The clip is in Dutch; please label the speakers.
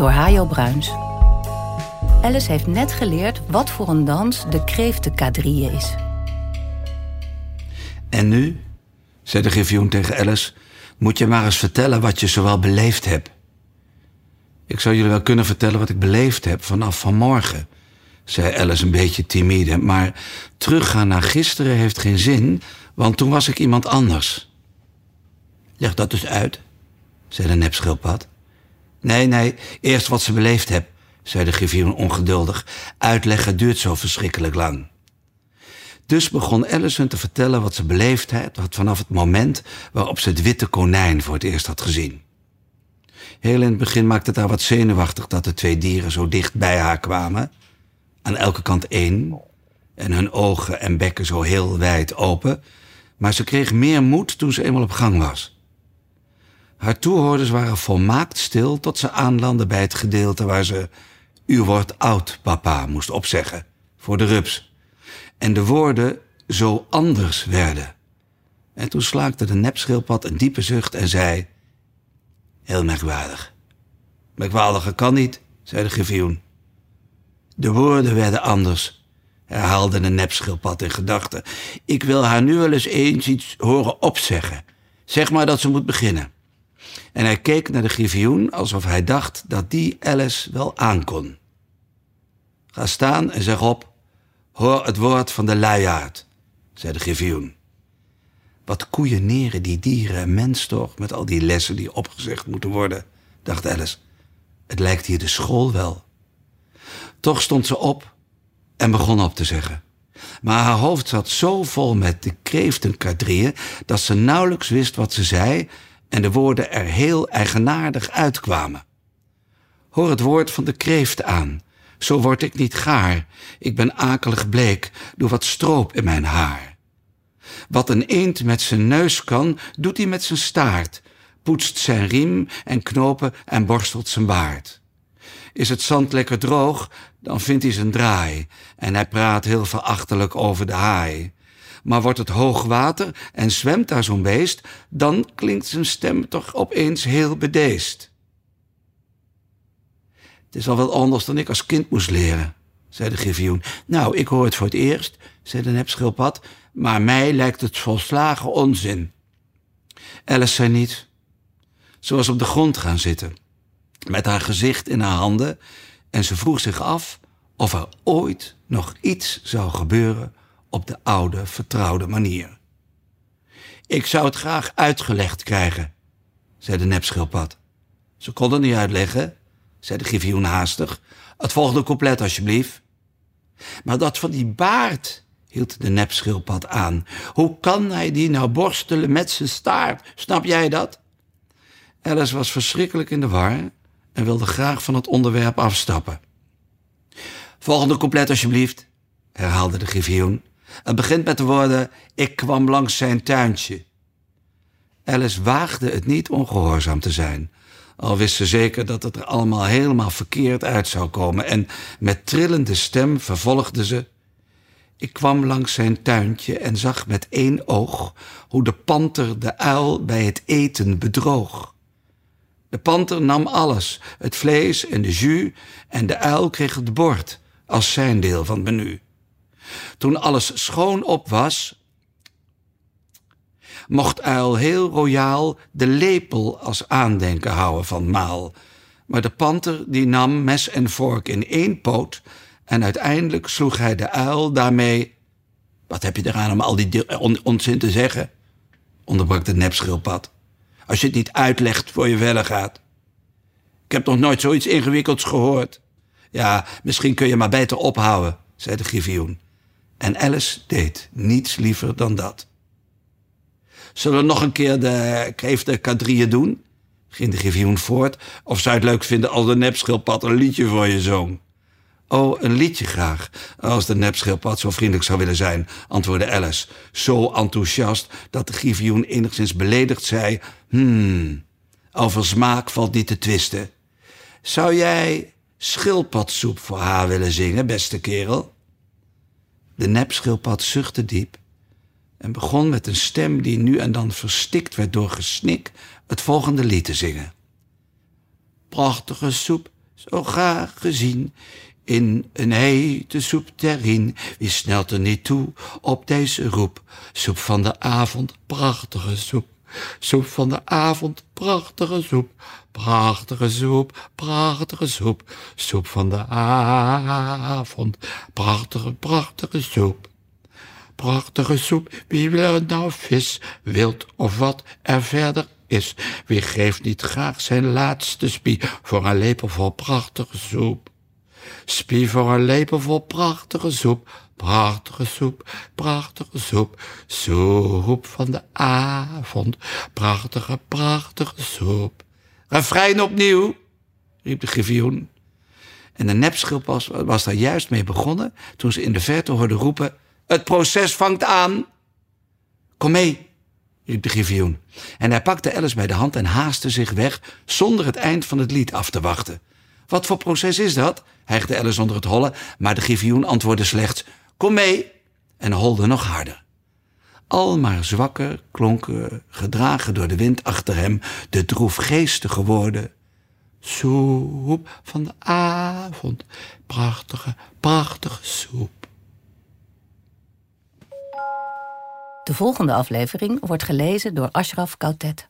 Speaker 1: Door Hajo Bruins. Alice heeft net geleerd wat voor een dans de kreeftenkadrille is.
Speaker 2: En nu, zei de griffioen tegen Alice, moet je maar eens vertellen wat je zowel beleefd hebt. Ik zou jullie wel kunnen vertellen wat ik beleefd heb vanaf vanmorgen, zei Alice een beetje timide. Maar teruggaan naar gisteren heeft geen zin, want toen was ik iemand anders. Leg dat dus uit, zei de nepschildpad. Nee, nee, eerst wat ze beleefd heb, zei de griffioen ongeduldig. Uitleggen duurt zo verschrikkelijk lang. Dus begon Allison te vertellen wat ze beleefd had vanaf het moment waarop ze het witte konijn voor het eerst had gezien. Heel in het begin maakte het haar wat zenuwachtig dat de twee dieren zo dicht bij haar kwamen. Aan elke kant één. En hun ogen en bekken zo heel wijd open. Maar ze kreeg meer moed toen ze eenmaal op gang was. Haar toehoorders waren volmaakt stil tot ze aanlandde bij het gedeelte waar ze U wordt oud, papa, moest opzeggen. Voor de rups. En de woorden zo anders werden. En toen slaakte de nepschildpad een diepe zucht en zei... Heel merkwaardig. Merkwaardiger kan niet, zei de griffioen. De woorden werden anders, herhaalde de nepschildpad in gedachten. Ik wil haar nu wel eens eens iets horen opzeggen. Zeg maar dat ze moet beginnen. En hij keek naar de griffioen alsof hij dacht dat die Alice wel aankon. Ga staan en zeg op, hoor het woord van de luiaard, zei de griffioen. Wat koeieneren die dieren en mens toch met al die lessen die opgezegd moeten worden, dacht Alice. Het lijkt hier de school wel. Toch stond ze op en begon op te zeggen. Maar haar hoofd zat zo vol met de kreeftenkadrieën dat ze nauwelijks wist wat ze zei en de woorden er heel eigenaardig uitkwamen. Hoor het woord van de kreeft aan. Zo word ik niet gaar. Ik ben akelig bleek, doe wat stroop in mijn haar. Wat een eend met zijn neus kan, doet hij met zijn staart, poetst zijn riem en knopen en borstelt zijn baard. Is het zand lekker droog, dan vindt hij zijn draai en hij praat heel verachtelijk over de haai. Maar wordt het hoog water en zwemt daar zo'n beest, dan klinkt zijn stem toch opeens heel bedeesd. Het is al wel anders dan ik als kind moest leren, zei de griffioen. Nou, ik hoor het voor het eerst, zei de nepschildpad, maar mij lijkt het volslagen onzin. Alice zei niet. Ze was op de grond gaan zitten, met haar gezicht in haar handen, en ze vroeg zich af of er ooit nog iets zou gebeuren op de oude, vertrouwde manier. Ik zou het graag uitgelegd krijgen, zei de nepschildpad. Ze kon het niet uitleggen, zei de griffioen haastig. Het volgende couplet, alsjeblieft. Maar dat van die baard, hield de nepschildpad aan. Hoe kan hij die nou borstelen met zijn staart? Snap jij dat? Alice was verschrikkelijk in de war en wilde graag van het onderwerp afstappen. Volgende couplet, alsjeblieft, herhaalde de griffioen. Het begint met de woorden: Ik kwam langs zijn tuintje. Alice waagde het niet ongehoorzaam te zijn, al wist ze zeker dat het er allemaal helemaal verkeerd uit zou komen, en met trillende stem vervolgde ze: Ik kwam langs zijn tuintje en zag met één oog hoe de panter de uil bij het eten bedroog. De panter nam alles, het vlees en de jus, en de uil kreeg het bord als zijn deel van het menu. Toen alles schoon op was, mocht Uil heel royaal de lepel als aandenken houden van maal. Maar de panter die nam mes en vork in één poot en uiteindelijk sloeg hij de uil daarmee... Wat heb je eraan om al die onzin te zeggen? onderbrak de nepschildpad. Als je het niet uitlegt voor je verder gaat. Ik heb nog nooit zoiets ingewikkelds gehoord. Ja, misschien kun je maar beter ophouden, zei de griffioen. En Alice deed niets liever dan dat. Zullen we nog een keer de kreeftenkadrieën doen? ging de griffioen voort, of zou het leuk vinden als de nepschildpad een liedje voor je zong? Oh, een liedje graag, als de nepschildpad zo vriendelijk zou willen zijn, antwoordde Alice, zo enthousiast dat de griffioen enigszins beledigd zei: Hmm, over smaak valt niet te twisten. Zou jij schildpadsoep voor haar willen zingen, beste kerel? De nepschildpad zuchtte diep en begon met een stem die nu en dan verstikt werd door gesnik het volgende lied te zingen. Prachtige soep, zo graag gezien, in een hete soep terrien. Wie snelt er niet toe op deze roep? Soep van de avond, prachtige soep. Soep van de avond, prachtige soep. Prachtige soep, prachtige soep. Soep van de avond, prachtige, prachtige soep. Prachtige soep, wie wil er nou vis, wild of wat er verder is? Wie geeft niet graag zijn laatste spie voor een lepel vol prachtige soep? Spie voor een lepel vol prachtige soep, prachtige soep, prachtige soep, soep van de avond, prachtige, prachtige soep. Refrein opnieuw, riep de griffioen. En de nepschilp was, daar juist mee begonnen toen ze in de verte hoorde roepen: Het proces vangt aan. Kom mee, riep de griffioen. En hij pakte Alice bij de hand en haastte zich weg zonder het eind van het lied af te wachten. Wat voor proces is dat? hijgde Alice onder het hollen, maar de griffioen antwoordde slechts: Kom mee! en holde nog harder. Al maar zwakker klonken, gedragen door de wind achter hem, de droefgeestige woorden. Soep van de avond, prachtige, prachtige soep.
Speaker 1: De volgende aflevering wordt gelezen door Ashraf Kautet.